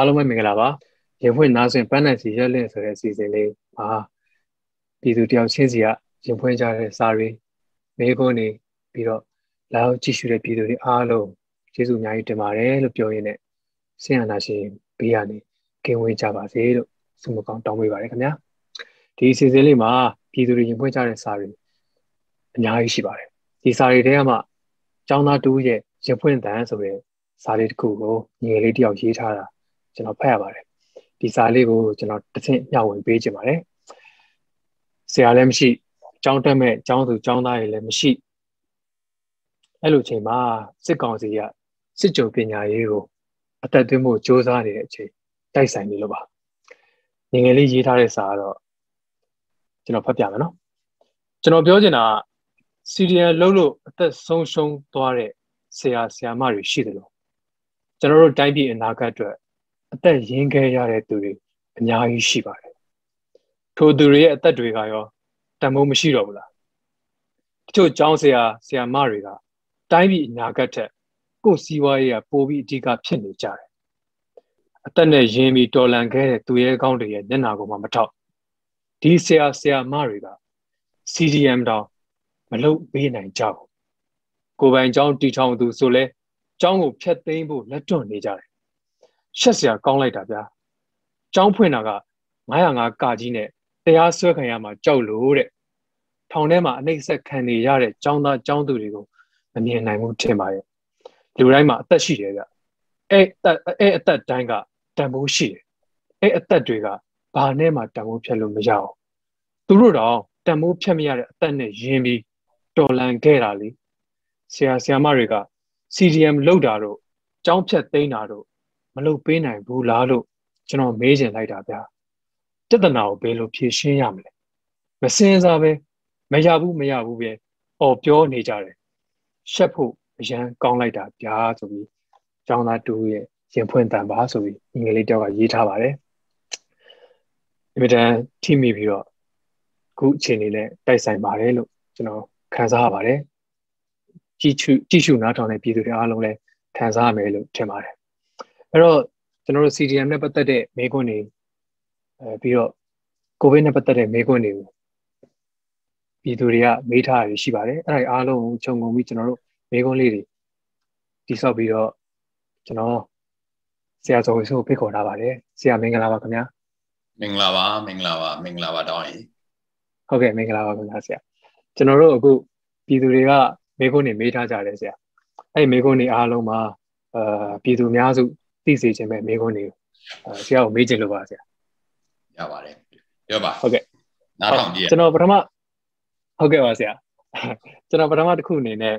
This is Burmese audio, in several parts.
အားလုံးပဲမင်္ဂလာပါရင်ဖွင့်နားဆင်ပန်းနိုင်စီရက်လင့်ဆိုတဲ့အစီအစဉ်လေးမှာပြည်သူတယောက်ချင်းစီကရင်ဖွင့်ကြတဲ့စာရီမိခွန်းနေပြီးတော့လာရောက်ကြည့်ရှုတဲ့ပြည်သူတွေအားလုံးကျေးဇူးအများကြီးတင်ပါတယ်လို့ပြောရင်းနဲ့ဆင်ရနာရှင်ဘေးကနေကင်းဝေးကြပါစေလို့ဆုမကောင်းတောင်းပေးပါတယ်ခင်ဗျာဒီအစီအစဉ်လေးမှာပြည်သူတွေရင်ဖွင့်ကြတဲ့စာရီအများကြီးရှိပါတယ်ဒီစာရီထဲမှာကျောင်းသားတူရဲ့ရင်ဖွင့်တန်းဆိုတဲ့စာလေးတစ်ခုကိုငယ်လေးတယောက်ရေးထားတာ ကျွန်တော်ဖတ်ရပါတယ်ဒီစာလေးကိုကျွန်တော်တစ်ဆင့်မျှဝေပေးခြင်းပါတယ်ဆရာလည်းမရှိကျောင်းတက်မဲ့ကျောင်းသူကျောင်းသားတွေလည်းမရှိအဲ့လိုချိန်မှာစစ်ကောင်စီကစစ်ကြုံပညာရေးကိုအသက်သွင်းဖို့စ조사နေတဲ့အချိန်တိုက်ဆိုင်နေလို့ပါငငယ်လေးရေးထားတဲ့စာကတော့ကျွန်တော်ဖတ်ပြမယ်နော်ကျွန်တော်ပြောချင်တာစီရီယယ်လုံးလို့အသက်ဆုံးရှုံးသွားတဲ့ဆရာဆရာမတွေရှိတယ်လို့ကျွန်တော်တို့တိုင်းပြည်အနာဂတ်အတွက် အသက်ရင်းခဲ့ရတဲ့သူတွေအများကြီးရှိပါတယ်ထိုသူတွေရဲ့အသက်တွေကရောတန်ဖိုးမရှိတော့ဘူးလားတချို့ကျောင်းဆရာဆရာမတွေကတိုင်းပြည်အနာဂတ်ထက်ကိုယ်စီးပွားရေးကပိုပြီးအဓိကဖြစ်နေကြတယ်အသက်နဲ့ရင်းပြီးတော်လန်ခဲ့တဲ့သူရဲကောင်းတွေရဲ့မျက်နှာကိုမှမထောက်ဒီဆရာဆရာမတွေက CDM တောင်မလုပ်ပေးနိုင်ကြဘူးကိုပိုင်ကျောင်းတီချောင်းသူဆိုလဲကျောင်းကိုဖျက်သိမ်းဖို့လက်တွန့်နေကြတယ် ရှက်စရာကောင်းလိုက်တာဗျာကျောင်းဖွင့်တာက905ကကြီးနဲ့တရားစွဲခံရမှာကြောက်လို့တဲ့ထောင်ထဲမှာအနှိမ့်ဆက်ခံနေရတဲ့ကျောင်းသားကျောင်းသူတွေကိုမမြင်နိုင်ဘူးထင်ပါရဲ့လူတိုင်းမှာအသက်ရှိတယ်ဗျအဲ့အဲ့အသက်တိုင်းကတန်ဖိုးရှိတယ်အဲ့အသက်တွေကဘာနဲ့မှတန်ဖိုးဖြတ်လို့မရအောင်သူတို့တော့တန်ဖိုးဖြတ်မရတဲ့အသက်နဲ့ယဉ်ပြီးတော်လန်ခဲ့တာလေဆရာဆရာမတွေက CDM လောက်တာတော့ကြောင်းဖြတ်သိမ်းတာတော့ မလုပ်ပေးနိုင်ဘူးလားလို့ကျွန်တော်မေးချင်လိုက်တာဗျာပြဿနာကိုဘယ်လိုဖြေရှင်းရမလဲမစင်စားပဲမရဘူးမရဘူးပဲអော်ပြောနေကြတယ်ရှက်ဖို့အရန်ကောင်းလိုက်တာဗျာဆိုပြီးကျောင်းသားတူရဲ့ရင်ဖွင့်တန်ပါဆိုပြီးအင်္ဂလိပ်တောက်ကရေးထားပါတယ်အမြဲတမ်းထိမိပြီးတော့ခုအခြေအနေနဲ့တိုက်ဆိုင်ပါတယ်လို့ကျွန်တော်ခံစားရပါတယ်ကြည့်ရှုကြည့်ရှုနားထောင်တဲ့ပြည်သူတွေအားလုံးလည်းခံစားရမယ်လို့ထင်ပါတယ် အဲ့တော့ကျွန်တော်တို့ CDM နဲ့ပတ်သက်တဲ့မေးခွန်းတွေအဲပြီးတော့ကိုဗစ်နဲ့ပတ်သက်တဲ့မေးခွန်းတွေကိုပြည်သူတွေကမေးထားရရှိပါတယ်အဲ့ဒါအားလုံးကိုခြုံငုံပြီးကျွန်တော်တို့မေးခွန်းလေးတွေတိဆောက်ပြီးတော့ကျွန်တော်ဆရာဇော်ဝေဆိုဖိတ်ခေါ်ထားပါတယ်ဆရာမင်္ဂလာပါခင်ဗျာမင်္ဂလာပါမင်္ဂလာပါမင်္ဂလာပါတောင်းရင်ဟုတ်ကဲ့မင်္ဂလာပါခင်ဗျာဆရာကျွန်တော်တို့အခုပြည်သူတွေကမေးခွန်းတွေမေးထားကြတယ်ဆရာအဲ့မေးခွန်းတွေအားလုံးမှာအာပြည်သူများစု သိစေခြင်းပဲမေးခွန်းတွေဆရာကိုမေးချင်လို့ပါဆရာရပါတယ်ပြောပါဟုတ်ကဲ့နားထောင်ကြည့်ကျွန်တော်ပထမဟုတ်ကဲ့ပါဆရာကျွန်တော်ပထမတစ်ခုအနေနဲ့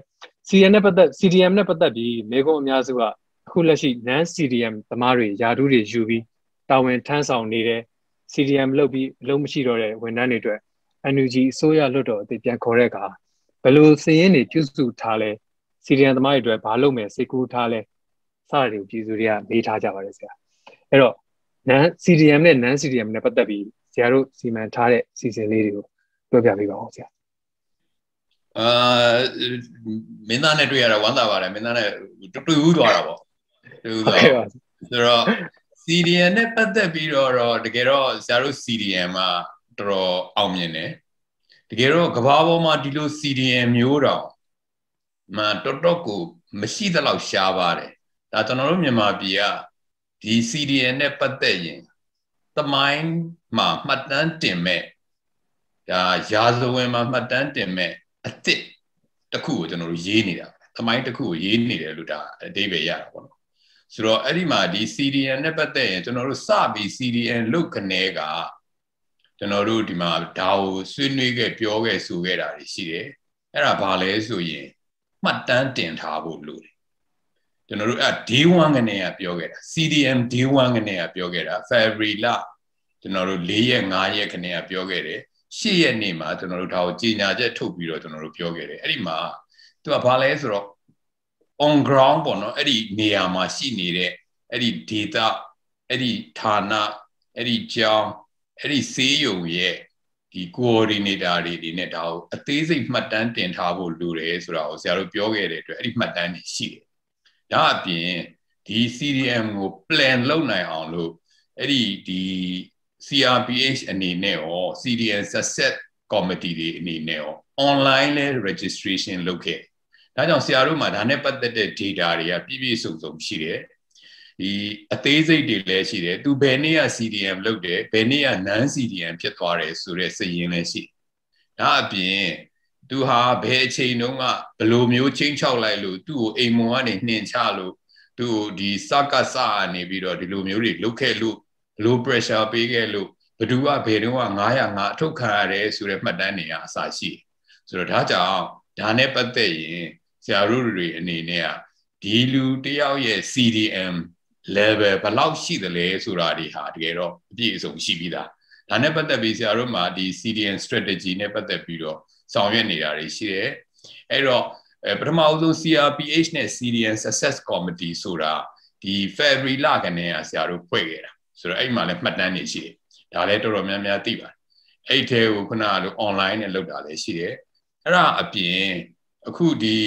CDM နဲ့ပတ်သက် CDM နဲ့ပတ်သက်ပြီးမေခွန်းအများစုကအခုလက်ရှိ non CDM သမားတွေယာတုတွေယူပြီးတာဝန်ထမ်းဆောင်နေတဲ့ CDM လုပ်ပြီးအလုံးမရှိတော့တဲ့ဝန်ထမ်းတွေအတွက် NUG အစိုးရလွတ်တော်အသေးပြန်ခေါ်တဲ့အခါဘယ်လိုစည်ရင်းတွေပြုစုထားလဲ CDM သမားတွေအတွက်ဘာလုပ်မယ်စိတ်ကူးထားလဲ စတာတွေကိုပြည်သူတွေကမေးထားကြပါတယ်ဆရာအဲ့တော့ non CDM နဲ့ non CDM နဲ့ပတ်သက်ပြီးဆရာတို့စီမံထားတဲ့စီစဉ်လေးတွေကိုပြောပြပေးပါဦးဆရာအာမင်းသားနဲ့တွေ့ရတာဝမ်းသာပါတယ်မင်းသားနဲ့တွေ့ဦးသွားတာပေါ့တွေ့ဦးသွားဆိုတော့ CDN နဲ့ပတ်သက်ပြီးတော့တကယ်တော့ဆရာတို့ CDN မှာတော်တော်အောင်မြင်တယ်တကယ်တော့ကဘာပေါ်မှာဒီလို CDN မျိုးတော့မတော်တော်ကိုမရှိသလောက်ရှားပါတယ် ဒါကျွန်တော်တို့မြန်မာပြည်ကဒီ CDN နဲ့ပတ်သက်ရင်သမိုင်းမှာမှတ်တမ်းတင်မဲ့ဒါရာဇဝင်မှာမှတ်တမ်းတင်မဲ့အစ်စ်တစ်ခုကိုကျွန်တော်တို့ရေးနေတာသမိုင်းတစ်ခုကိုရေးနေတယ်လို့ဒါအတိပ္ပယ်ရတာပေါ့နော်ဆိုတော့အဲ့ဒီမှာဒီ CDN နဲ့ပတ်သက်ရင်ကျွန်တော်တို့စပြီး CDN လုတ်ခနဲကကျွန်တော်တို့ဒီမှာဒါကိုဆွေးနွေးခဲ့ပြောခဲ့ဆိုခဲ့တာတွေရှိတယ်အဲ့ဒါဘာလဲဆိုရင်မှတ်တမ်းတင်ထားဖို့လိုတယ် ကျွန်တော်တို့အဲ့ day 1ကနေကပြောခဲ့တာ CDM day 1ကနေကပြောခဲ့တာ February လကျွန်တော်တို့4ရက်5ရက်ကနေကပြောခဲ့တယ်8ရက်နေ့မှာကျွန်တော်တို့ဒါကိုကြီးညာချက်ထုတ်ပြီးတော့ကျွန်တော်တို့ပြောခဲ့တယ်အဲ့ဒီမှာသူကဘာလဲဆိုတော့ on ground ပေါ့နော်အဲ့ဒီနေရာမှာရှိနေတဲ့အဲ့ဒီ data အဲ့ဒီဌာနအဲ့ဒီကြောင်းအဲ့ဒီဆေးရုံရဲ့ဒီ coordinator တွေဒီနဲ့ဒါကိုအသေးစိတ်မှတ်တမ်းတင်ထားဖို့လိုတယ်ဆိုတာကိုဆရာတို့ပြောခဲ့တဲ့အတွက်အဲ့ဒီမှတ်တမ်းတွေရှိတယ်။ ဒါအပြင်ဒီဒီ CDM ကို plan လုပ်နိုင်အောင်လို့အဲ့ဒီဒီ CRPH အနေနဲ့ရော CDM success committee တွေအနေနဲ့ရော online လဲ registration လုပ်ခဲ့ဒါကြောင့်ဆရာတို့မှာဒါနဲ့ပတ်သက်တဲ့ data တွေကပြည့်ပြည့်စုံစုံရှိတယ်ဒီအသေးစိတ်တွေလည်းရှိတယ်သူဘယ်နေ့က CDM လုပ်တယ်ဘယ်နေ့က non CDM ဖြစ်သွားတယ်ဆိုတဲ့စည်ရင်းလည်းရှိဒါအပြင် သူဟာဘယ်အချိန်တုန်းကဘလိုမျိုးချင်းချောက်လိုက်လို့သူ့ကိုအိမ်မွန်ကနေနှင်ချလို့သူ့ကိုဒီစကစအနေပြီးတော့ဒီလိုမျိုးတွေလုပ်ခဲ့လို့ဘလို pressure ပေးခဲ့လို့ဘသူကဘယ်တော့က900ငါအထုတ်ခံရတယ်ဆိုတဲ့မှတ်တမ်းတွေကအစရှိဆိုတော့ဒါကြောင့်ဒါနဲ့ပတ်သက်ရင်ဆရာတို့တွေအနေနဲ့ကဒီလူတယောက်ရဲ့ CDM level ဘယ်လောက်ရှိသလဲဆိုတာတွေဟာတကယ်တော့အပြည့်အစုံရှိပြီးသားဒါနဲ့ပတ်သက်ပြီးဆရာတို့မှာဒီ CDM strategy နဲ့ပတ်သက်ပြီးတော့ ဆောင်ရွက်နေတာတွေရှိတယ်အဲ့တော့ပထမအဆုံး CRPH နဲ့ CDM Success Committee ဆိုတာဒီ February လကနေကဆရာတို့ဖွဲ့ခဲ့တာဆိုတော့အဲ့မှာလည်းမှတ်တမ်းတွေရှိတယ်ဒါလည်းတော်တော်များများသိပါတယ်အဲ့ထဲကိုခုနကလို online နဲ့လုပ်တာလည်းရှိတယ်အဲ့ဒါအပြင်အခုဒီ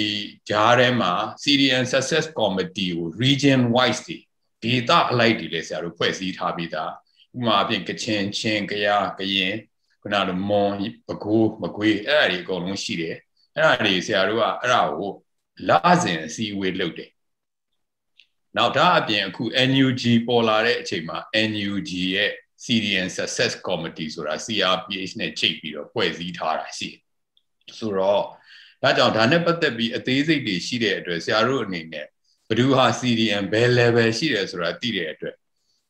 ဂျားထဲမှာ CDN Success Committee ကို region wise တွေဒေတာအလိုက်တွေလည်းဆရာတို့ဖွဲ့စည်းထားပြီးသားဥပမာအပြင်ကချင်ချင်းကရကရင် ခုနလိုမွန်ပကိုးမကွေးအဲ့ဒါတွေအကုန်လုံးရှိတယ်အဲ့ဒါတွေဆရာတို့ကအဲ့ဒါကိုလာစဉ်အစည်းအဝေးလုပ်တယ်နောက်ဒါအပြင်အခု NUG ပေါ်လာတဲ့အချိန်မှာ NUG ရဲ့ CDN Success Committee ဆိုတာ CRPH နဲ့ချိန်ပြီးတော့ဖွဲ့စည်းထားတာရှိတယ်ဆိုတော့ဒါကြောင့်ဒါနဲ့ပတ်သက်ပြီးအသေးစိတ်တွေရှိတဲ့အတွက်ဆရာတို့အနေနဲ့ဘဒူဟာ CDN ဘယ် level ရှိတယ်ဆိုတာသိတဲ့အတွက်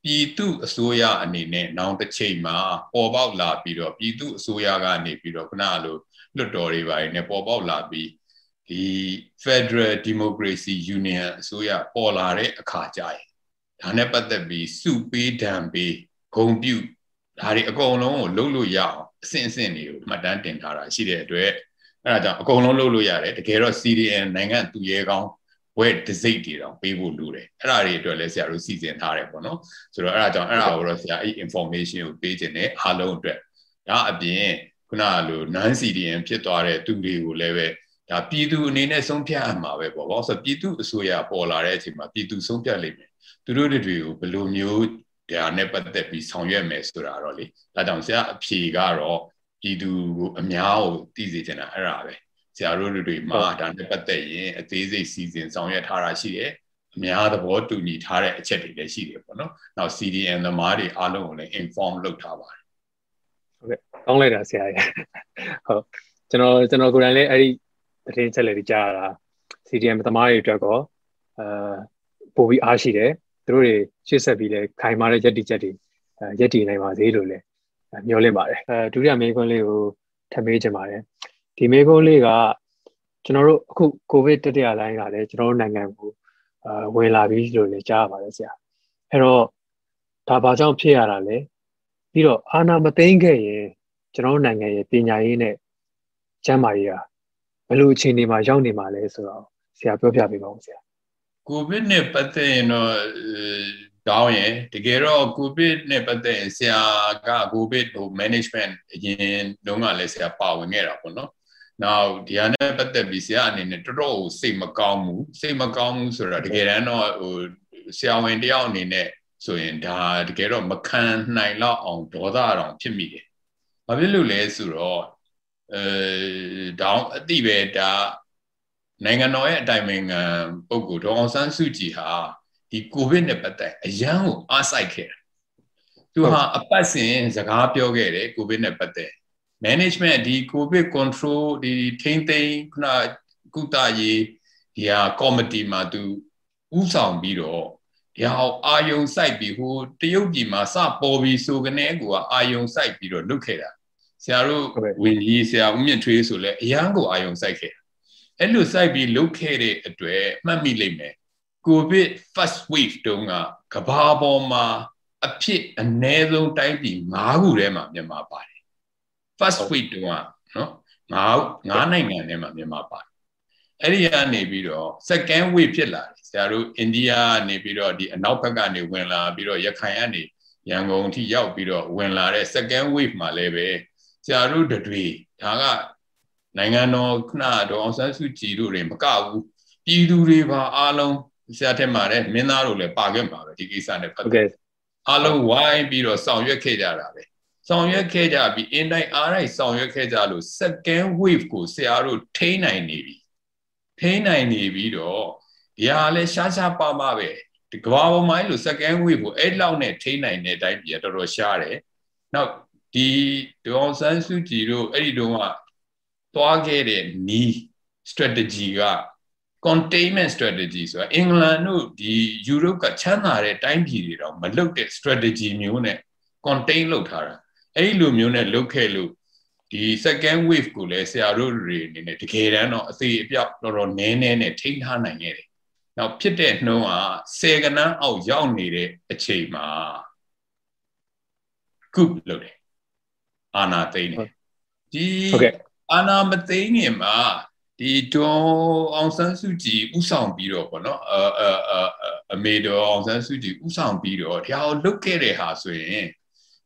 ပြည်သူအစိုးရအနေနဲ့နောင်တစ်ချိန်မှာပေါ်ပေါက်လာပြီးတော့ပြည်သူအစိုးရကနေပြီးတော့ခုနကလိုလွတ်တော်တွေပိုင်းနဲ့ပေါ်ပေါက်လာပြီးဒီ Federal Democracy Union အစိုးရပေါ်လာတဲ့အခါကျရင်ဒါနဲ့ပတ်သက်ပြီးစုပေးဒဏ်ပေးဂုံပြုဒါတွေအကုန်လုံးကိုလုပ်လို့ရအောင်အဆင့်အဆင့်တွေကိုမှတ်တမ်းတင်ထားတာရှိတဲ့အတွက်အဲဒါကြောင့်အကုန်လုံးလုပ်လို့ရတယ်တကယ်တော့ CDN နိုင်ငံသူရဲကောင်း ဝဲဒစိတ်တွေတော့ပေးဖို့လိုတယ်အဲ့ဒါတွေအတွက်လည်းဆရာတို့စီစဉ်ထားတယ်ပေါ့နော်ဆိုတော့အဲ့ဒါကြောင့်အဲ့ဒါကိုတော့ဆရာအဲ့ information ကိုပေးခြင်းနဲ့အားလုံးအတွက်ဒါအပြင်ခုနကလို non CDN ဖြစ်သွားတဲ့သူတွေကိုလည်းပဲဒါပြည်သူအနေနဲ့ဆုံးဖြတ်အမှာပဲပေါ့ဘာလို့ဆိုပြည်သူအစိုးရပေါ်လာတဲ့အချိန်မှာပြည်သူဆုံးဖြတ်လိမ့်မယ်သူတို့တွေကိုဘယ်လိုမျိုးဒါနဲ့ပတ်သက်ပြီးဆောင်ရွက်မယ်ဆိုတာတော့လေဒါကြောင့်ဆရာအဖြေကတော့ပြည်သူကိုအများကိုသိစေချင်တာအဲ့ဒါပဲ ဆရာတို့တွေမှာဒါနဲ့ပတ်သက်ရင်အသေးစိတ်စီစဉ်ဆောင်ရွက်ထားတာရှိတယ်အများသဘောတူညီထားတဲ့အချက်တွေလည်းရှိတယ်ပေါ့နော်နောက် CDN သမားတွေအားလုံးကိုလည်း inform လုပ်ထားပါတယ်ဟုတ်ကဲ့ကောင်းလိုက်တာဆရာကြီးဟုတ်ကျွန်တော်ကျွန်တော်ကိုယ်တိုင်လည်းအဲ့ဒီသတင်းချက်လေးကြားရတာ CDM သမားတွေအတွက်ကောအာပို့ပြီးအားရှိတယ်သူတို့တွေရှေ့ဆက်ပြီးလဲခိုင်မာတဲ့ရက်တီချက်တွေရက်တီနိုင်ပါသေးလို့လည်းမျှော်လင့်ပါတယ်အဲဒုတိယမေးခွန်းလေးကိုထပ်မေးချင်ပါတယ် ဒီမေးခွန်းလေးကကျွန်တော်တို့အခုကိုဗစ်တတိယလိုင်းကလည်းကျွန်တော်တို့နိုင်ငံကိုအာဝင်လာပြီလို့လည်းကြားရပါတယ်ဆရာအဲ့တော့ဒါဘာကြောင့်ဖြစ်ရတာလဲပြီးတော့အာဏာမသိမ်းခဲ့ရင်ကျွန်တော်တို့နိုင်ငံရဲ့ပညာရေးနဲ့ကျန်းမာရေးဟာဘယ်လိုအခြေအနေမှာရောက်နေမှာလဲဆိုတော့ဆရာပြောပြပေးပါဦးဆရာကိုဗစ်နဲ့ပတ်သက်ရင်တော့တောင်းရင်တကယ်တော့ကိုဗစ်နဲ့ပတ်သက်ရင်ဆရာကကိုဗစ်ဟို management အရင်တုန်းကလည်းဆရာပါဝင်ခဲ့တာပေါ့နော် နောက်ဒီဟာနဲ့ပတ်သက်ပြီးဆရာအနေနဲ့တော်တော်စိတ်မကောင်းဘူးစိတ်မကောင်းဘူးဆိုတာတကယ်တမ်းတော့ဟိုဆရာဝန်တယောက်အနေနဲ့ဆိုရင်ဒါတကယ်တော့မခံနိုင်တော့အောင်ဒေါသတောင်ဖြစ်မိတယ်။ဘာဖြစ်လို့လဲဆိုတော့အဲတောင်အတိပဲဒါနိုင်ငံတော်ရဲ့အတိုင်ပင်ခံပုဂ္ဂိုလ်ဒေါအောင်ဆန်းစုကြည်ဟာဒီကိုဗစ်နဲ့ပတ်သက်အရန်ကိုအားစိုက်ခဲ့တာ။သူဟာအပတ်စဉ်စကားပြောခဲ့တယ်ကိုဗစ်နဲ့ပတ်သက် management ဒီ covid control ဒီထိမ့်သိမ်းခုနကုသရေးဒီဟာ committee မှာသူဥဆောင်ပြီးတော့ဒီဟာအာယုံစိုက်ပြီးဟိုတရုတ်ပြည်မှာစပေါ်ပြီးဆိုကနေကူကအာယုံစိုက်ပြီးတော့လုပ်ခဲ့တာဆရာတို့ဝင်ကြီးဆရာဦးမြင့်ထွေးဆိုလဲအရန်ကိုအာယုံစိုက်ခဲ့တာအဲ့လိုစိုက်ပြီးလုပ်ခဲ့တဲ့အတွက်မှတ်မိလိမ့်မယ် covid first wave တုန်းကကဘာပေါ်မှာအဖြစ်အ ਨੇ ဆုံးတိုင်းပြည်၅ခုထဲမှာမြန်မာပါတယ် first week တုန်းကနော်ငါးငါးနိုင်ငံထဲမှာမြန်မာပါတယ်အဲ့ဒီကနေပြီးတော့ second wave ဖြစ်လာတယ်ဆရာတို့အိန္ဒိယကနေပြီးတော့ဒီအနောက်ဘက်ကနေဝင်လာပြီးတော့ရခိုင်ကနေရန်ကုန်ထိရောက်ပြီးတော့ဝင်လာတဲ့ second wave မှာလည်းပဲဆရာတို့တွေဒါကနိုင်ငံတော်ခုနတော်အောင်ဆန်းစုကြည်တို့တွေမကဘူးပြည်သူတွေပါအားလုံးဆရာထက်မှာလည်းမင်းသားတို့လည်းပါခဲ့မှာပဲဒီကိစ္စနဲ့ပတ်သက်အားလုံးဝိုင်းပြီးတော့ဆောင်ရွက်ခဲ့ကြတာပဲ ဆောင်ရွက်ခဲ့ကြပြီးအင်တိုင်းအားလိုက်ဆောင်ရွက်ခဲ့ကြလို့ second wave ကိုဆရာတို့ထိန်းနိုင်နေပြီထိန်းနိုင်နေပြီးတော့ဒီဟာလည်းရှားရှားပါပါပဲဒီကဘာပေါ်မှာလို့ second wave ကိုအဲ့လောက်နဲ့ထိန်းနိုင်တဲ့အတိုင်းပြတော်တော်ရှားတယ်နောက်ဒီဒေါ်ဆန်းစုကြည်တို့အဲ့ဒီတုန်းကသွားခဲ့တဲ့နီး strategy က containment strategy ဆိုတာအင်္ဂလန်တို့ဒီယူရိုပကချမ်းသာတဲ့တိုင်းပြည်တွေတော့မလုပ်တဲ့ strategy မျိုးနဲ့ contain လုပ်ထားတာ အဲ့ဒီလိုမျိုးနဲ့လုပ်ခဲ့လို့ဒီ second wave ကိုလည်းဆရာတို့တွေအနေနဲ့တကယ်တမ်းတော့အသေးအပြောက်တော်တော်နည်းနည်းနဲ့ထိန်းထားနိုင်ခဲ့တယ်။နောက်ဖြစ်တဲ့နှုံးကဆယ်ကနန်းအောက်ရောက်နေတဲ့အချိန်မှာကုလုပ်တယ်။အာနာသိမ့်တယ်။ဒီအာနာမသိမ့်ခင်မှာဒီတွန်အောင်ဆန်းစုကြည်ဥဆောင်ပြီးတော့ပေါ့နော်အအအမေတော်အောင်ဆန်းစုကြည်ဥဆောင်ပြီးတော့ဒါကိုလုတ်ခဲ့တဲ့ဟာဆိုရင်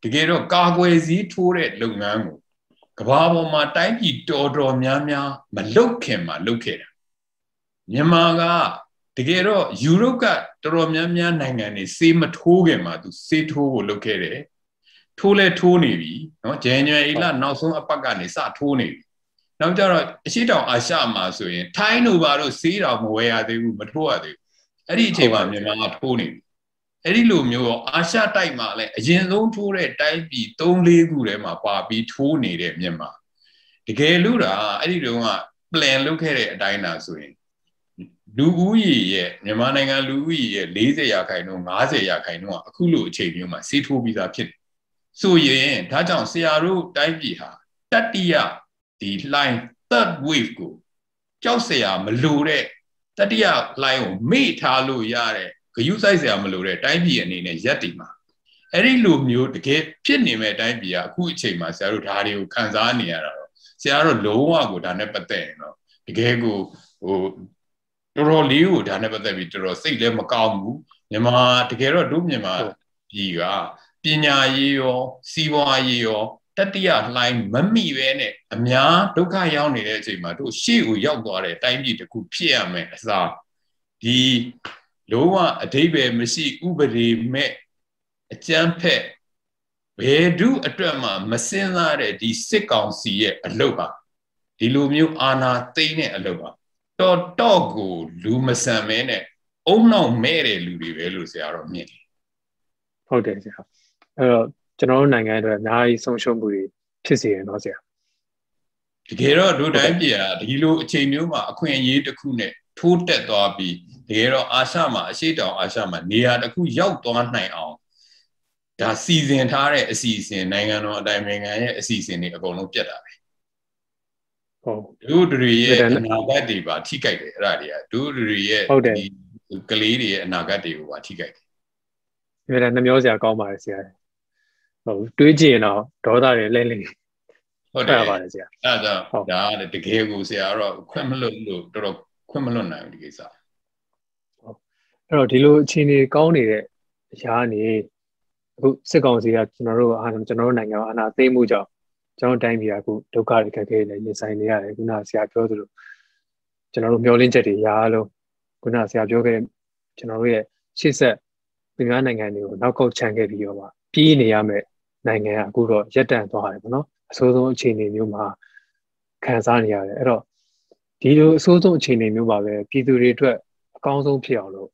တကယ်တော့ကာကွယ်စည်းထိုးတဲ့လုပ်ငန်းကိုကဘာပေါ်မှာတိုင်းပြည်တော်တော်များများမလုတ်ခင်မှာလုတ်ခဲ့တာမြန်မာကတကယ်တော့ယူရိုပကတော်တော်များများနိုင်ငံတွေစေးမထိုးခင်မှာသူစေးထိုးဖို့လုတ်ခဲ့တယ်ထိုးလဲထိုးနေပြီနော်ဇန်နဝါရီလနောက်ဆုံးအပတ်ကနေစထိုးနေပြီနောက်ကြတော့အရှိတောင်အာရှမှာဆိုရင်ထိုင်းတို့ဘာလို့စေးတော်မဝယ်ရသေးဘူးမထိုးရသေးဘူးအဲ့ဒီအချိန်မှာမြန်မာကထိုးနေပြီ အဲ့ဒီလိုမျိုးတော့အာရှတိုက်မှာလည်းအရင်ဆုံးထိုးတဲ့တိုင်းပြည်၃၄ခုထဲမှာပါပြီးထိုးနေတဲ့မြန်မာတကယ်လို့ဒါအဲ့ဒီတုန်းက plan လုပ်ခဲ့တဲ့အတိုင်းသာဆိုရင်လူဦးရေရဲ့မြန်မာနိုင်ငံလူဦးရေရဲ့40ရာခိုင်နှုန်း50ရာခိုင်နှုန်းကအခုလိုအခြေမျိုးမှာစီးထိုးပြီးသားဖြစ်ဆိုရင်ဒါကြောင့်ဆရာတို့တိုင်းပြည်ဟာတတိယဒီ line third wave ကိုကြောက်ဆရာမလိုတဲ့တတိယ line ကိုမေ့ထားလို့ရတဲ့ ဂယုစိုက်စရာမလိုတဲ့တိုင်းပြည်အနေနဲ့ရက်တည်မှာအဲ့ဒီလိုမျိုးတကယ်ဖြစ်နေမဲ့တိုင်းပြည်ကအခုအချိန်မှာဆရာတို့ဒါတွေကိုခံစားနေရတာတော့ဆရာတို့လုံးဝကိုဒါနဲ့ပတ်သက်ရင်တော့တကယ်ကိုဟိုတော်တော်လေးကိုဒါနဲ့ပတ်သက်ပြီးတော်တော်စိတ်လည်းမကောင်းဘူးမြန်မာတကယ်တော့တို့မြန်မာပြည်ကပညာရေးရောစီးပွားရေးရောတတိယလှိုင်းမမိပဲနဲ့အများဒုက္ခရောက်နေတဲ့အချိန်မှာတို့ရှေ့ကိုရောက်သွားတဲ့တိုင်းပြည်တစ်ခုဖြစ်ရမယ်အစားဒီ လုံးဝအတိဘယ်မရှိဥပဒေမဲ့အကျန်းဖက်ဘယ်ဒုအတွက်မှမစင်စားတဲ့ဒီစစ်ကောင်စီရဲ့အလုပ်ပါဒီလိုမျိုးအာဏာသိမ်းတဲ့အလုပ်ပါတော့တော့ကိုလူမဆန်မဲနဲ့အုံနောက်မဲ့တဲ့လူတွေပဲလို့ဆရာတော်မြင်တယ်ဟုတ်တယ်ဆရာအဲ့တော့ကျွန်တော်တို့နိုင်ငံအတွက်အများကြီးဆုံးရှုံးမှုတွေဖြစ်စေရတော့ဆရာတကယ်တော့တို့တိုင်းပြည်ကဒီလိုအချိန်မျိုးမှာအခွင့်အရေးတစ်ခုနဲ့ထိုးတက်သွားပြီး တကယ်တော့အာရှမှာအရှိတောင်အာရှမှာနေရာတစ်ခုရောက်သွားနိုင်အောင်ဒါစီစဉ်ထားတဲ့အစီအစဉ်နိုင်ငံတော်အတိုင်းနိုင်ငံရဲ့အစီအစဉ်တွေအကုန်လုံးပြတ်တာပဲဟုတ်တို့တွေရဲ့အနာဂတ်တွေပါထိကြိုက်တယ်အဲ့ဒါတွေကတို့တွေရဲ့ဒီကလေးတွေရဲ့အနာဂတ်တွေကိုပါထိကြိုက်တယ်အဲ့ဒါနှမျောစရာကောင်းပါတယ်ဆရာဟုတ်တွေးကြည့်ရင်တော့ဒေါသတွေလဲလဲဟုတ်တယ်ပါတယ်ဆရာအဲ့ဒါဒါတကယ်ကိုဆရာတော့ခွင့်မလွတ်လို့တော်တော်ခွင့်မလွတ်နိုင်ဘူးဒီကိစ္စ အဲ့တော့ဒီလိုအခြေအနေကောင်းနေတဲ့အရာနေအခုစစ်ကောင်စီကကျွန်တော်တို့အာကျွန်တော်တို့နိုင်ငံအာဏာသိမ်းမှုကြောင့်ကျွန်တော်တိုင်းပြည်ကအခုဒုက္ခတွေခက်ခဲနေရင်ဆိုင်နေရတယ်ခုနဆရာပြောသလိုကျွန်တော်တို့မျောလင့်ချက်တွေရာလို့ခုနဆရာပြောခဲ့တဲ့ကျွန်တော်တို့ရဲ့ရှေ့ဆက်ပြည်များနိုင်ငံတွေကိုနောက်ကောက်ချန်ခဲ့ပြီးတော့ပါပြီးနေရမယ်နိုင်ငံကအခုတော့ရက်တန့်သွားတယ်ပေါ့နော်အဆိုးဆုံးအခြေအနေမျိုးမှာခံစားနေရတယ်အဲ့တော့ဒီလိုအဆိုးဆုံးအခြေအနေမျိုးပါပဲပြည်သူတွေအတွက်အကောင်းဆုံးဖြစ်အောင်လို့ဘ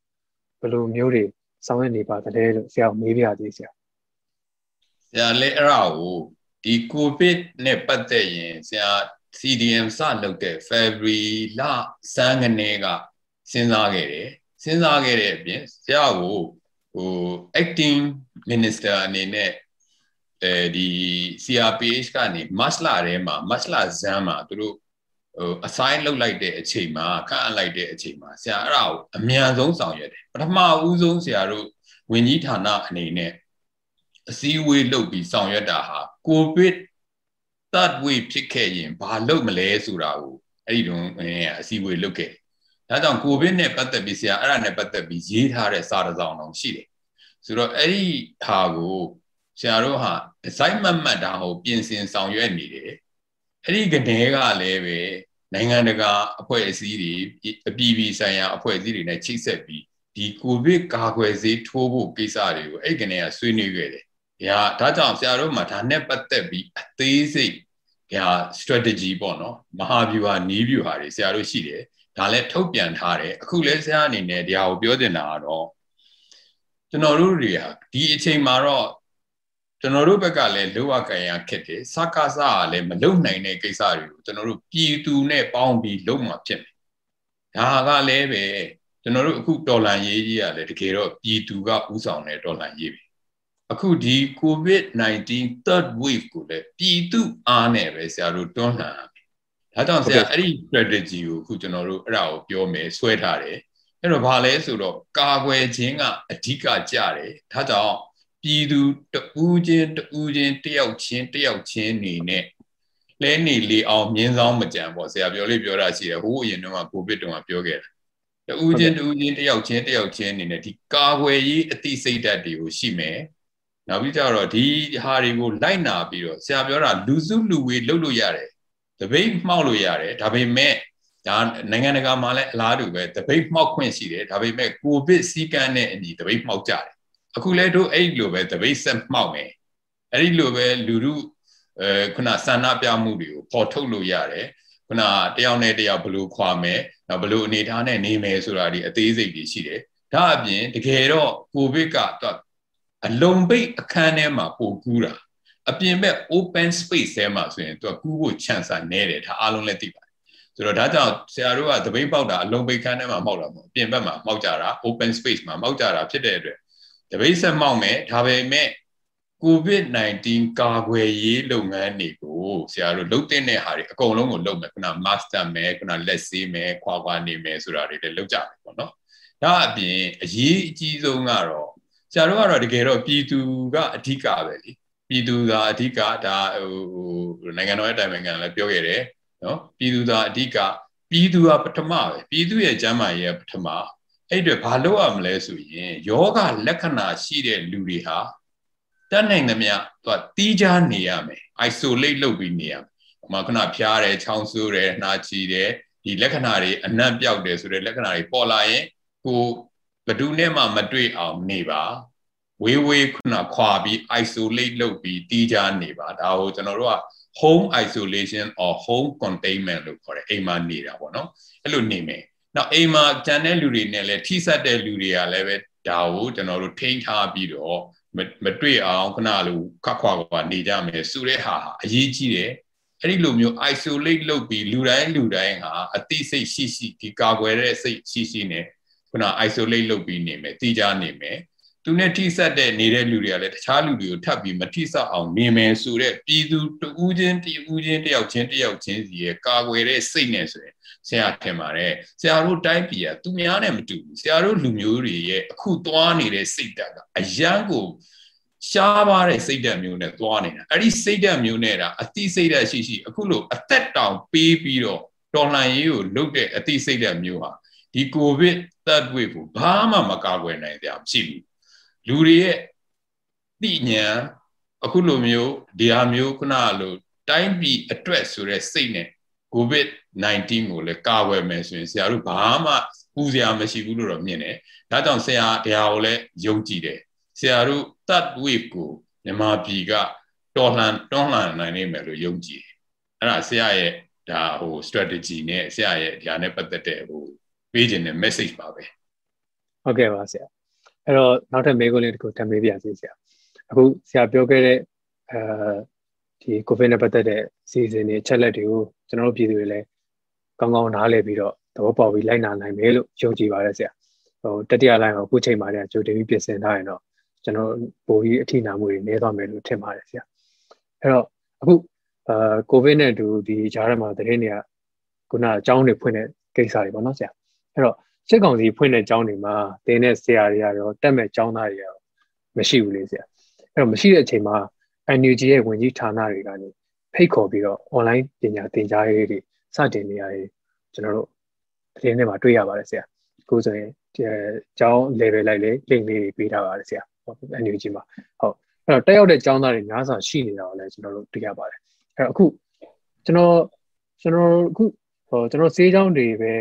ယ်လိုမျိုးတွေဆောင်ရွက်နေပါသလဲလို့ဆရာမေးပြသေးဆရာဆရာလည်းအဲ့ဒါကိုဒီကိုဗစ်နဲ့ပတ်သက်ရင်ဆရာ CDM စလုပ်တဲ့ February လစန်းကနေကစဉ်းစားခဲ့တယ်စဉ်းစားခဲ့တဲ့အပြင်ဆရာကိုဟို acting minister အနေနဲ့အဲဒီ CRPH ကနေ masla ထဲမှာ masla ဇမ်းမှာသူတို့ ဟို assign လုပ်လိုက်တဲ့အချိန်မှာခန့်အပ်လိုက်တဲ့အချိန်မှာဆရာအဲ့ဒါကိုအမြန်ဆုံးဆောင်ရွက်တယ်ပထမဦးဆုံးဆရာတို့ဝင်ကြီးဌာနအနေနဲ့အစည်းအဝေးလုပ်ပြီးဆောင်ရွက်တာဟာကိုဗစ် third wave ဖြစ်ခဲ့ရင်ဘာလုပ်မလဲဆိုတာကိုအဲ့ဒီတုန်းအစည်းအဝေးလုပ်ခဲ့ဒါကြောင့်ကိုဗစ်နဲ့ပတ်သက်ပြီးဆရာအဲ့ဒါနဲ့ပတ်သက်ပြီးရေးထားတဲ့စာတစ်စောင်တော့ရှိတယ်ဆိုတော့အဲ့ဒီဟာကိုဆရာတို့ဟာ assignment မှတ်တာဟိုပြင်ဆင်ဆောင်ရွက်နေတယ်အဲ့ဒီကနေကလည်းပဲ နိုင်ငံတကာအဖွဲ့အစည်းတွေအပြည်ပြည်ဆိုင်ရာအဖွဲ့အစည်းတွေနဲ့ချိတ်ဆက်ပြီးဒီကိုဗစ်ကာကွယ်ဆေးထိုးဖို့ကိစ္စတွေကိုအဲ့ကနေကဆွေးနွေးခဲ့တယ်။ဒါဒါကြောင့်ဆရာတို့မှာဒါနဲ့ပတ်သက်ပြီးအသေးစိတ်ဒါ strategy ပေါ့နော်မဟာဗျူဟာနီးဗျူဟာတွေဆရာတို့ရှိတယ်။ဒါလည်းထုတ်ပြန်ထားတယ်။အခုလဲဆရာအနေနဲ့ဒါကိုပြောတင်တာကတော့ကျွန်တော်တို့တွေဟာဒီအချိန်မှာတော့ ကျွန်တော်တို့ဘက်ကလည်းလောကကံရခက်တယ်စကားစားကလည်းမလုံနိုင်တဲ့ကိစ္စတွေကိုကျွန်တော်တို့ပြည်သူနဲ့ပေါင်းပြီးလုံမှာဖြစ်မယ်ဒါကလည်းပဲကျွန်တော်တို့အခုတော်လန်ရေးကြီးကလည်းတကယ်တော့ပြည်သူကဥဆောင်တဲ့တော်လန်ရေးပဲအခုဒီ COVID-19 third wave ကိုလည်းပြည်သူအားနဲ့ပဲဆရာတို့တွန်းလှန်ရမယ်ဒါကြောင့်ဆရာအဲ့ဒီ strategy ကိုအခုကျွန်တော်တို့အဲ့ဒါကိုပြောမယ်ဆွဲထားတယ်အဲ့တော့ဘာလဲဆိုတော့ကာကွယ်ခြင်းကအဓိကကြတယ်ဒါကြောင့် ပြည်သူတူးချင်းတူးချင်းတယောက်ချင်းတယောက်ချင်းနေနဲ့လဲနေလေအောင်မြင်းဆောင်မကြံပေါ့ဆရာပြောလေးပြောတာရှိတယ်ဟိုးအရင်တော့ကိုဗစ်တုန်းကပြောခဲ့တာတူးချင်းတူးချင်းတယောက်ချင်းတယောက်ချင်းနေနဲ့ဒီကာကွယ်ရေးအသိစိတ်ဓာတ်တွေကိုရှိမယ်နောက်ပြီးကြတော့ဒီဟာတွေကိုလိုက်နာပြီးတော့ဆရာပြောတာလူစုလူဝေးလုပ်လို့ရတယ်တပိတ်မှောက်လို့ရတယ်ဒါပေမဲ့ဒါနိုင်ငံတကာမှာလည်းအလားတူပဲတပိတ်မှောက်ခွင့်ရှိတယ်ဒါပေမဲ့ကိုဗစ်စည်းကမ်းနဲ့အညီတပိတ်မှောက်ကြတယ် အခုလဲတို့အဲ့လိုပဲတပိတ်ဆက်မှောက်မယ်အဲ့ဒီလိုပဲလူလူအဲခုနဆန္ဒပြမှုတွေကိုပေါ်ထုတ်လို့ရတယ်ခုနတယောက်နဲ့တယောက်ဘလို့ခွာမယ်နောက်ဘလို့အနေထားနဲ့နေမယ်ဆိုတာဒီအသေးစိတ်တွေရှိတယ်ဒါအပြင်တကယ်တော့ကိုဗစ်ကတော့အလုံးပိတ်အခန်းထဲမှာပိုကူးတာအပြင်ဘက် open space ထဲမှာဆိုရင်သူကကူးဖို့ chance နဲတယ်ဒါအားလုံးလည်းသိပါတယ်ဆိုတော့ဒါကြောင့်ဆရာတို့ကတပိတ်ပေါက်တာအလုံးပိတ်ခန်းထဲမှာမောက်တာမဟုတ်အပြင်ဘက်မှာမောက်ကြတာ open space မှာမောက်ကြတာဖြစ်တဲ့အတွက် တပိတ်ဆက်မောက်မယ်ဒါပေမဲ့ COVID-19 ကာကွယ်ရေးလုပ်ငန်းတွေကိုဆရာတို့လုပ်တဲ့ဟာတွေအကုန်လုံးကိုလုပ်မယ်ခုန master မယ်ခုနလက်ဆေးမယ်ခွာခွာနေမယ်ဆိုတာတွေလည်းလုပ်ကြမယ်ပေါ့နော်ဒါအပြင်အရေးအကြီးဆုံးကတော့ဆရာတို့ကတော့တကယ်တော့ပြည်သူကအဓိကပဲလေပြည်သူသာအဓိကဒါဟိုနိုင်ငံတော်ရဲ့တိုင်ပင်ခံလည်းပြောခဲ့တယ်နော်ပြည်သူသာအဓိကပြည်သူကပထမပဲပြည်သူရဲ့ကျမ်းမာရေးကပထမ အဲ့အတွက်ဘာလုပ်ရမလဲဆိုရင်ယောဂလက္ခဏာရှိတဲ့လူတွေဟာတတ်နိုင်သမျှသူကတီးခြားနေရမယ် isolate လုပ်ပြီးနေရမယ်ဟိုမှာခုနဖျားတယ်ချောင်းဆိုးတယ်နှာချီတယ်ဒီလက္ခဏာတွေအနံ့ပြောက်တယ်ဆိုတဲ့လက္ခဏာတွေပေါ်လာရင်ကိုဘယ်သူနဲ့မှမတွေ့အောင်နေပါဝေးဝေးခုနခွာပြီး isolate လုပ်ပြီးတီးခြားနေပါဒါကိုကျွန်တော်တို့က home isolation or home containment လို့ခေါ်တယ်အိမ်မှာနေတာပေါ့နော်အဲ့လိုနေမယ် နောက်အိမ်မှာကျန်တဲ့လူတွေနဲ့လည်းထိစပ်တဲ့လူတွေကလည်းပဲဒါကိုကျွန်တော်တို့ထိန်းထားပြီးတော့မတွေ့အောင်ခဏလိုခက်ခွာခွာနေကြမယ်ဆိုတဲ့ဟာအရေးကြီးတယ်အဲ့ဒီလိုမျိုး isolate လုပ်ပြီးလူတိုင်းလူတိုင်းဟာအသိစိတ်ရှိရှိဒီကာကွယ်တဲ့စိတ်ရှိရှိနဲ့ခုန isolate လုပ်ပြီးနေမယ်တည်ကြနေမယ် သူနဲ့ထိဆက်တဲ့နေတဲ့လူတွေကလည်းတခြားလူတွေကိုထပ်ပြီးမထိဆက်အောင်နေမယ်ဆိုတဲ့ပြည်သူတူးချင်းတူးချင်းတယောက်ချင်းတယောက်ချင်းစီရဲ့ကာကွယ်တဲ့စိတ်နဲ့ဆိုရင်ဆရာထင်ပါတယ်ဆရာတို့တိုင်းပြည်ကသူများနဲ့မတူဘူးဆရာတို့လူမျိုးတွေရဲ့အခုသွားနေတဲ့စိတ်ဓာတ်ကအယံကိုရှားပါတဲ့စိတ်ဓာတ်မျိုးနဲ့သွားနေတာအဲ့ဒီစိတ်ဓာတ်မျိုးနဲ့တာအတိစိတ်ဓာတ်ရှိရှိအခုလိုအသက်တောင်ပေးပြီးတော့တော်လှန်ရေးကိုလုပ်တဲ့အတိစိတ်ဓာတ်မျိုးဟာဒီကိုဗစ် third wave ကိုဘာမှမကာကွယ်နိုင်ကြမရှိဘူး လူတွေရဲ့သိဉာဏ်အခုလိုမျိုးဒီဟာမျိုးခုနလိုတိုင်းပြည်အတွက်ဆိုတဲ့စိတ်နဲ့ COVID-19 ကိုလည်းကာဝယ်မယ်ဆိုရင်ဆရာတို့ဘာမှပူစရာမရှိဘူးလို့တော့မြင်တယ်။ဒါကြောင့်ဆရာတရားကိုလည်းယုံကြည်တယ်။ဆရာတို့ third wave ကိုမြန်မာပြည်ကတော်လှန်တွန်းလှန်နိုင်နိုင်မယ်လို့ယုံကြည်တယ်။အဲ့ဒါဆရာရဲ့ဒါဟို strategy နဲ့ဆရာရဲ့ဒါနဲ့ပတ်သက်တဲ့ဟိုပေးခြင်းတဲ့ message ပါပဲ။ဟုတ်ကဲ့ပါဆရာ။ အဲ့တော့နောက်ထပ်မေးခွန်းလေးတစ်ခုထပ်မေးပြစီဆရာ။အခုဆရာပြောခဲ့တဲ့အဲဒီ COVID နဲ့ပတ်သက်တဲ့စီစဉ်တွေချက်လက်တွေကိုကျွန်တော်တို့ပြည်သူတွေလည်းကောင်းကောင်းနားလည်ပြီးတော့သဘောပေါက်ပြီးလိုက်နာနိုင်မယ်လို့ယုံကြည်ပါတယ်ဆရာဟိုတတိယလိုင်းကိုအခုချိန်မှာလည်းကြိုတင်ပြီးပြင်ဆင်ထားရင်တော့ကျွန်တော်ပိုပြီးအထိနာမှုတွေနည်းသွားမယ်လို့ထင်ပါတယ်ဆရာအဲ့တော့အခုအာကိုဗစ်နဲ့တူဒီကြားထဲမှာတရင်တွေကခုနအကြောင်းတွေဖွင့်တဲ့ကိစ္စတွေပေါ့နော်ဆရာအဲ့တော့ စစ်ကောင်စီဖွင့်တဲ့အကြောင်းတွေမှာတင်းတဲ့ဆရာတွေရောတက်မဲ့ကျောင်းသားတွေရောမရှိဘူးလေဆရာအဲ့တော့မရှိတဲ့အချိန်မှာ NUG ရဲ့ဝင်ကြီးဌာနတွေကနေဖိတ်ခေါ်ပြီးတော့ online ပညာသင်ကြားရေးတွေစတင်နေရတယ်ကျွန်တော်တို့သတင်းထဲမှာတွေ့ရပါတယ်ဆရာကိုဆိုရင်ကျောင်း level လိုက်လေ link လေးတွေပေးထားပါတယ်ဆရာဟုတ် NUG မှာဟုတ်အဲ့တော့တက်ရောက်တဲ့ကျောင်းသားတွေများစွာရှိနေတာကိုလည်းကျွန်တော်တို့တွေ့ရပါတယ်အဲ့တော့အခုကျွန်တော်ကျွန်တော်အခုဟိုကျွန်တော်ဆေးကျောင်းတွေပဲ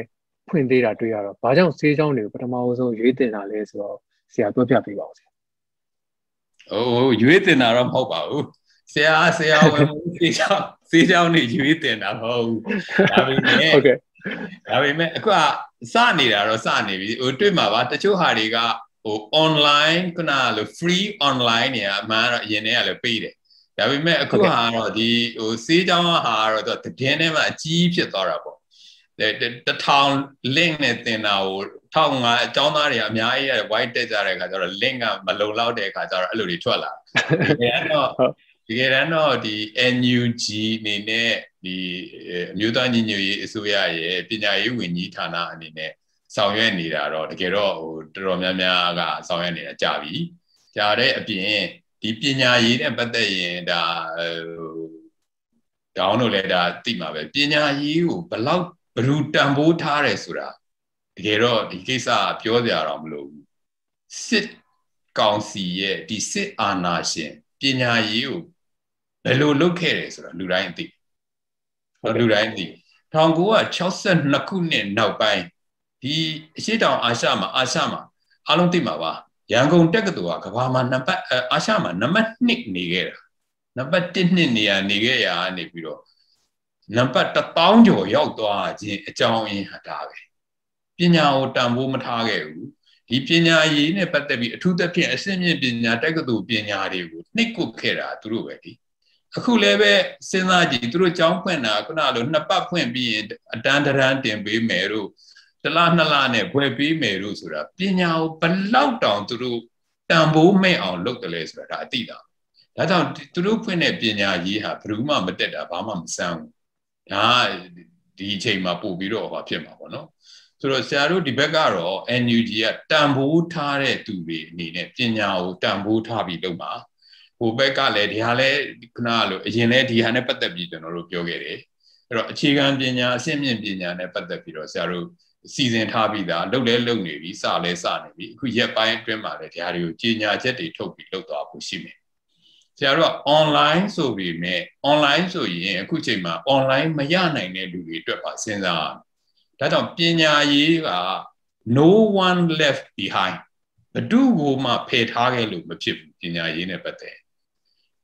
ဖွင့်သေးတာတွေ့ရတော့ဘာကြောင့်ဆေးကြောင်းတွေကိုပထမဆုံးရွေးတင်တာလဲဆိုတော့ဆရာပြောပြပေးပါဦးဆရာ။အိုးရွေးတင်တာတော့မဟုတ်ပါဘူး။ဆရာဆရာဝင်ဆေးကြောင်းဆေးကြောင်းတွေရွေးတင်တာမဟုတ်ဘူး။ဒါပေမဲ့ဟုတ်ကဲ့ဒါပေမဲ့အခုကစနေတာတော့စနေပြီဟိုတွေ့မှာပါတချို့ဟာတွေကဟို online ခုနလို free online နေရာအမှန်တော့အရင်တည်းကလည်းပေးတယ်ဒါပေမဲ့အခုဟာတော့ဒီဟိုစေးကြောင်းဟာတော့တည်င်းထဲမှာအကြီးဖြစ်သွားတာပေါ့ တထောင် link နဲ့တင်တာကိုထောင်ငါအကြောင်းသားတွေအများကြီးရ white တက်ကြတဲ့အခါကျတော့ link ကမလုံလောက်တဲ့အခါကျတော့အဲ့လိုတွေထွက်လာတယ်။ဒါတော့တကယ်တမ်းတော့ဒီ NUG အနေနဲ့ဒီအမျိုးသားညီညွတ်ရေးအစိုးရရဲ့ပညာရေးဝန်ကြီးဌာနအနေနဲ့ဆောင်ရွက်နေတာတော့တကယ်တော့ဟိုတော်တော်များများကဆောင်ရွက်နေတာကြာပြီကြာတဲ့အပြင်ဒီပညာရေးနဲ့ပတ်သက်ရင်ဒါဟိုတောင်းလို့လည်းဒါသိမှာပဲပညာရေးကိုဘလောက် ဘလူတန်ဖိုးထားတယ်ဆိုတာတကယ်တော့ဒီကိစ္စပြောကြရတော့မလို့စစ်ကောင်စီရဲ့ဒီစစ်အာဏာရှင်ပညာရေးကိုဘယ်လိုလုပ်ခဲ့တယ်ဆိုတာလူတိုင်းသိလူတိုင်းသိ1962ခုနှစ်နောက်ပိုင်းဒီအရှိတောင်အာရှမှာအာရှမှာအားလုံးသိမှာပါရန်ကုန်တက္ကသိုလ်ကကဘာမှာနံပါတ်အာရှမှာနံပါတ်1နေခဲ့တာနံပါတ်1နှစ်နေရာနေခဲ့ရာနေပြီးတော့ နံပါတ်1000ကျော်ရောက်သွားခြင်းအကြောင်းရင်းဟာဒါပဲပညာကိုတန်ဖိုးမထားခဲ့ဘူးဒီပညာရေးနဲ့ပတ်သက်ပြီးအထူးသဖြင့်အဆင့်မြင့်ပညာတက္ကသိုလ်ပညာတွေကိုနှိပ်ကွပ်ခဲ့တာသူတို့ပဲဒီအခုလည်းပဲစဉ်းစားကြည့်သူတို့ကြောင်းဖွင့်တာခုနလိုနှစ်ပတ်ဖွင့်ပြီးရင်အတန်းတန်းတင်ပေးမယ်တို့တလားနှစ်လားနဲ့ဘွယ်ပေးမယ်တို့ဆိုတာပညာကိုဘလောက်တောင်သူတို့တန်ဖိုးမဲ့အောင်လုပ်တယ်လေဆိုတာဒါအတိတာဒါကြောင့်သူတို့ဖွင့်တဲ့ပညာရေးဟာဘယ်သူမှမတက်တာဘာမှမစမ်းဘူး ဒါဒီအချိန်မှာပို့ပြီးတော့ဟောဖြစ်မှာပေါ့နော်ဆိုတော့ဆရာတို့ဒီဘက်ကတော့ NUG ကတန်ဖိုးထားတဲ့သူတွေအနေနဲ့ပညာကိုတန်ဖိုးထားပြီးလုပ်ပါဟိုဘက်ကလည်းဒီဟာလည်းခုနကလိုအရင်လည်းဒီဟာနဲ့ပတ်သက်ပြီးကျွန်တော်တို့ပြောခဲ့တယ်အဲ့တော့အခြေခံပညာအဆင့်မြင့်ပညာနဲ့ပတ်သက်ပြီးတော့ဆရာတို့စီစဉ်ထားပြီးသားလုပ်လဲလုပ်နေပြီစလဲစနေပြီအခုရက်ပိုင်းအတွင်းမှာလည်းဒါတွေကိုကြီးညာချက်တွေထုတ်ပြီးလုပ်သွားဖို့ရှိမယ် ဆရာတို့က online ဆိုပြီးမြဲ online ဆိုရင်အခုချိန်မှာ online မရနိုင်တဲ့လူတွေအတွက်ပါစဉ်းစားဒါကြောင့်ပညာရေးက no one left behind ဘဒုကိုမှဖယ်ထားခဲ့လို့မဖြစ်ဘူးပညာရေးနဲ့ပတ်သက်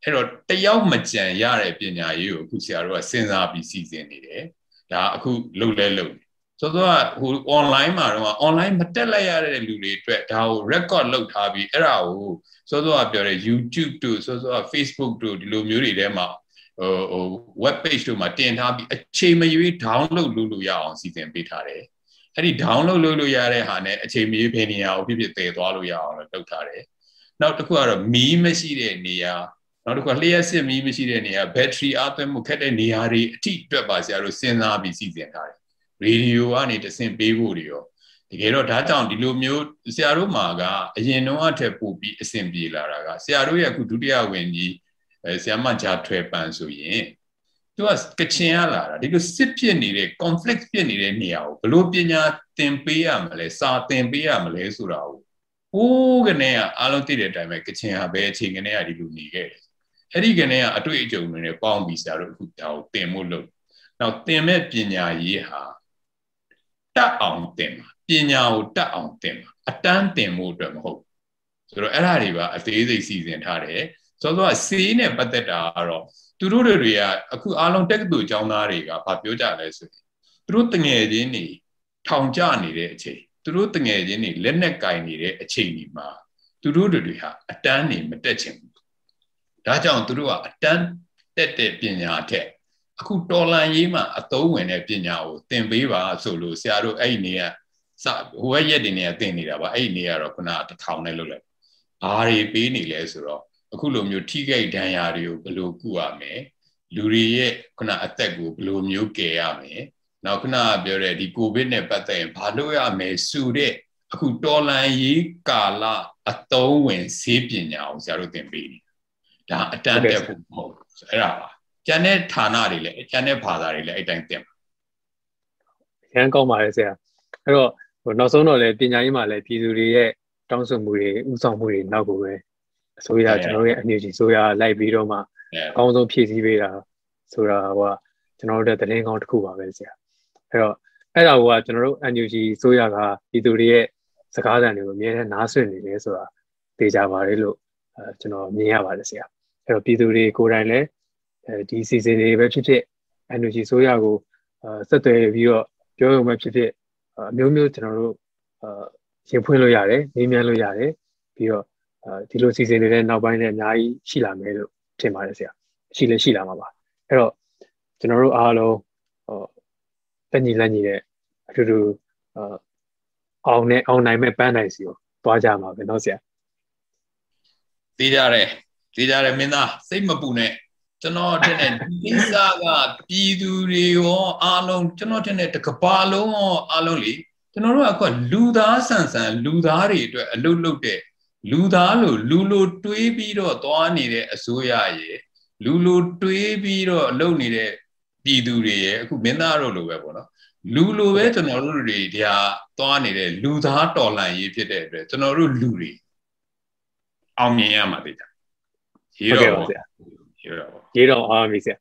အဲ့တော့တယောက်မကြံရတဲ့ပညာရေးကိုအခုဆရာတို့ကစဉ်းစားပြီးစီစဉ်နေတယ်ဒါအခုလုပ်လဲလုပ်နေ ဆိုတော့ဟို online မှာတော့ online မတက်လိုက်ရတဲ့လူတွေအတွက်ဒါကို record လုပ်ထားပြီးအဲ့ဒါကိုစောစောကပြောတဲ့ YouTube တို့စောစောက Facebook တို့ဒီလိုမျိုးတွေထဲမှာဟိုဟို web page တို့မှာတင်ထားပြီးအချိန်မရွေး download လုပ်လို့ရအောင်စီစဉ်ပေးထားတယ်အဲ့ဒီ download လုပ်လို့ရတဲ့ဟာနဲ့အချိန်မရွေးဘယ်နေရာကိုဖြစ်ဖြစ်တည်သွားလို့ရအောင်လုပ်ထားတယ်နောက်တစ်ခုကတော့မီးမရှိတဲ့နေရာနောက်တစ်ခုကလျှက်စစ်မီးမရှိတဲ့နေရာ battery အားသွင်းမှုခက်တဲ့နေရာတွေအထိအတွက်ပါဆရာတို့စဉ်းစားပြီးစီစဉ်ထားတယ် ရေဒီယိုကနေတဆင့်ပေးဖို့တွေရောတကယ်တော့ဒါကြောင့်ဒီလိုမျိုးဆရာတို့မှာကအရင်တော့အထက်ပို့ပြီးအဆင်ပြေလာတာကဆရာတို့ရဲ့အခုဒုတိယဝင်ကြီးအဲဆရာမဂျာထွယ်ပန်ဆိုရင်သူကကချင်ရလာတာဒီလိုစစ်ဖြစ်နေတဲ့ conflict ဖြစ်နေတဲ့နေရာကိုဘလို့ပညာသင်ပေးရမလဲစာသင်ပေးရမလဲဆိုတာကိုဟိုးကနေကအားလုံးသိတဲ့အတိုင်းပဲကချင်ဟာဘယ်အချိန်ကနေကဒီလိုနေခဲ့တယ်အဲ့ဒီကနေကအတွေ့အကြုံတွေနဲ့ပေါင်းပြီးဆရာတို့အခုဒါကိုသင်ဖို့လုပ်နောက်သင်မဲ့ပညာရေးဟာ တတ်အောင်သင်ပါပညာကိုတတ်အောင်သင်ပါအတန်းသင်ဖို့အတွက်မဟုတ်ဆိုတော့အဲ့ဒါတွေပါအသေးစိတ်စီစဉ်ထားတယ်ဆိုတော့စေးနဲ့ပတ်သက်တာကတော့သူတို့တွေကအခုအားလုံးတက္ကသိုလ်ကျောင်းသားတွေကဘာပြောကြလဲဆိုရင်သူတို့တငယ်ချင်းတွေထောင်ကျနေတဲ့အချိန်သူတို့တငယ်ချင်းတွေလက်နဲ့ကင်နေတဲ့အချိန်ဒီမှာသူတို့တွေဟာအတန်းနေမတက်ချင်ဘူးဒါကြောင့်သူတို့ကအတန်းတက်တဲ့ပညာထက် အခုတော်လန်ရေးမှာအသုံးဝင်တဲ့ပညာကိုသင်ပေးပါဆိုလို့ဆရာတို့အဲ့ဒီနေရာစဟိုဘက်ရက်တွေနေရာသင်နေတာပါအဲ့ဒီနေရာတော့ခုနတထောင်နဲ့လုပ်လိုက်ဘာတွေပေးနေလဲဆိုတော့အခုလိုမျိုးထိခိုက်ဒဏ်ရာတွေကိုဘယ်လိုကုရမလဲလူတွေရဲ့ခုနအသက်ကိုဘယ်လိုမျိုးကယ်ရမလဲနောက်ခုနပြောတဲ့ဒီကိုဗစ်နဲ့ပတ်သက်ရင်ဘာလုပ်ရမလဲဆိုတဲ့အခုတော်လန်ရေးကာလအသုံးဝင်ဈေးပညာကိုဆရာတို့သင်ပေးနေတာဒါအတန်းတက်ဖို့မဟုတ်ဘူးအဲ့ဒါပါ ကျန်တဲ့ဌာနတွေလည်းကျန်တဲ့ဘာသာတွေလည်းအဲ့တိုင်းသင်ပါရန်ကောင်းပါလေဆရာအဲ့တော့ဟိုနောက်ဆုံးတော့လေပညာရေးမှာလည်းပြည်သူတွေရဲ့တောင်းဆိုမှုတွေဥဆောင်မှုတွေနောက်ကိုပဲအစိုးရကျွန်တော်တို့ရဲ့အမျိုးကြီးဆိုရလိုက်ပြီးတော့မှအကောင်းဆုံးဖြည့်ဆည်းပေးတာဆိုတာဟိုကကျွန်တော်တို့တဲ့တရင်ကောင်းတစ်ခုပါပဲဆရာအဲ့တော့အဲ့ဒါကကျွန်တော်တို့ NUG ဆိုရကပြည်သူတွေရဲ့စကားသံတွေကိုအများနဲ့နားဆွင့်နေတယ်ဆိုတာသိကြပါတယ်လို့အဲကျွန်တော်မြင်ရပါတယ်ဆရာအဲ့တော့ပြည်သူတွေကိုယ်တိုင်လည်း အဲဒီစီစဉ်တွေပဲဖြစ်ဖြစ် NUG ဆိုရကိုအဲဆက်သွယ်ပြီးတော့ပြောရုံပဲဖြစ်ဖြစ်အမျိုးမျိုးကျွန်တော်တို့အဲရင်ဖွင့်လို့ရတယ်နေမြန်းလို့ရတယ်ပြီးတော့အဲဒီလိုစီစဉ်နေတဲ့နောက်ပိုင်းလည်းအများကြီးရှိလာမယ်လို့ထင်ပါတယ်ဆရာရှိလည်းရှိလာမှာပါအဲ့တော့ကျွန်တော်တို့အားလုံးဟောတက်ညီလက်ညီတဲ့အတူတူအောင်နဲ့အောင်နိုင်မဲ့ပန်းနိုင်စီကိုသွားကြမှာပဲเนาะဆရာသိကြတယ်သိကြတယ်မင်းသားစိတ်မပူနဲ့ ကျွန်တော်ထင်တယ်ဒီကိစ္စကပြည်သူတွေရောအားလုံးကျွန်တော်ထင်တယ်တကဘာလုံးရောအားလုံးလေကျွန်တော်တို့ကအခုလူသားဆန်ဆန်လူသားတွေအတွက်အလုတ်လုတ်တဲ့လူသားလို့လူလိုတွေးပြီးတော့သွားနေတဲ့အစိုးရရဲ့လူလိုတွေးပြီးတော့အလုပ်နေတဲ့ပြည်သူတွေရဲ့အခုမင်းသားတို့လိုပဲပေါ့နော်လူလိုပဲကျွန်တော်တို့တွေဒီဟာသွားနေတဲ့လူသားတော်လှန်ရေးဖြစ်တဲ့အတွက်ကျွန်တော်တို့လူတွေအောင်မြင်ရမှာတိကျရေတော်ပါဆရာရေတော် ရေတော်အောင်ပြီဆရာဟုတ်